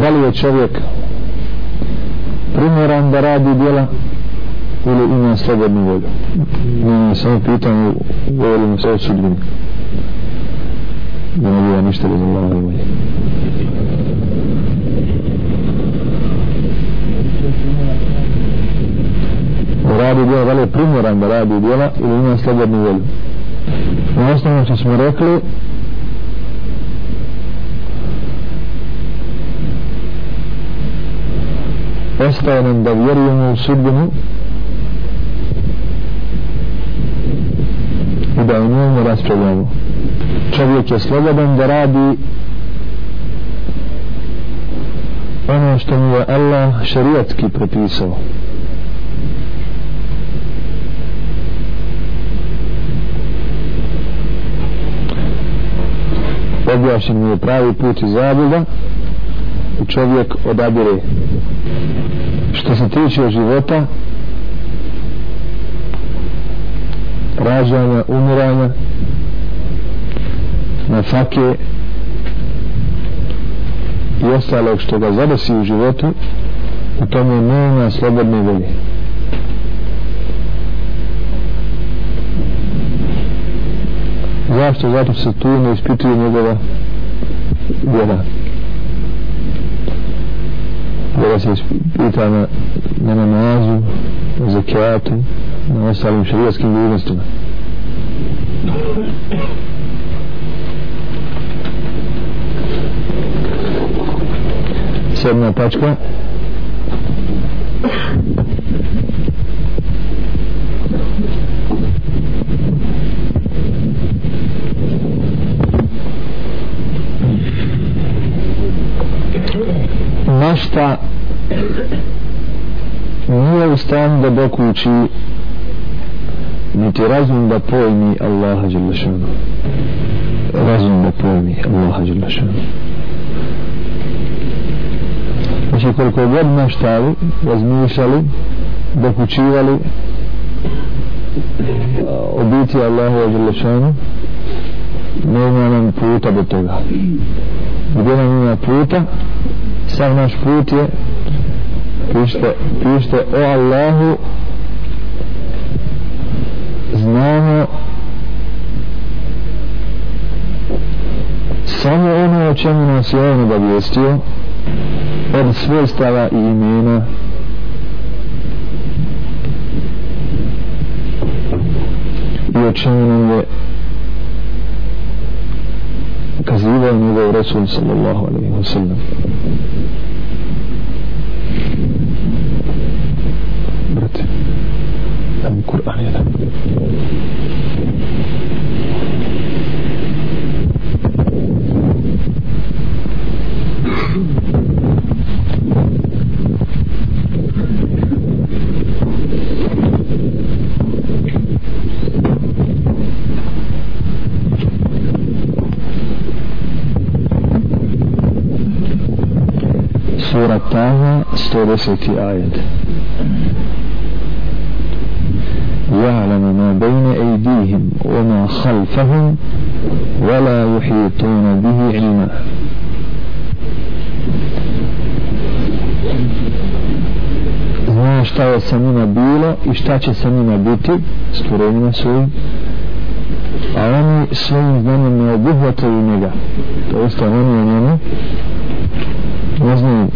da li je čovjek primjeran da radi djela ili ima slobodnu volju. Nije samo pitanje govorimo se o sudbini. Da ne bila ništa bez Allahove volje. Da radi djela da li je primjeran da radi djela ili ima slobodnu volju? Na osnovu što smo rekli ostaje nam da vjerujemo u sudbinu i da u njemu raspravljamo. Čovjek je slobodan da radi ono što mu je Allah šarijatski propisao. Objašen mu je pravi put i zabuda i čovjek odabire što se tiče života rađanja, umiranja na fake i ostalog što ga zadesi u životu u tome nema slobodne volje zašto? zato se tu ne ispituje njegova vjera vjera se ispita na, na namazu na zakijatu na ostalim šarijatskim dužnostima? Sedma tačka. Našta nije u stanju da dokući niti razum da pojmi Allaha Đelešanu. Razum da pojmi Allaha Đelešanu. Znači koliko god maštali razmišljali dokućivali o biti Allahu Đelešanu nema nam puta do toga. Gdje nam ima puta sav naš put je pište, pište o Allahu znamo samo ono o čemu nas je on obavijestio od svojstava i imena. I o čemu nam je الرسول صلى الله عليه وسلم. Sura Taha 110. ajet يعلم ما بين أيديهم وما خلفهم ولا يحيطون به علما zna šta je sa njima bilo i šta će sa njima biti stvorenjima svojim a oni svojim znanjem ne obuhvataju njega to jest oni o njemu ne znaju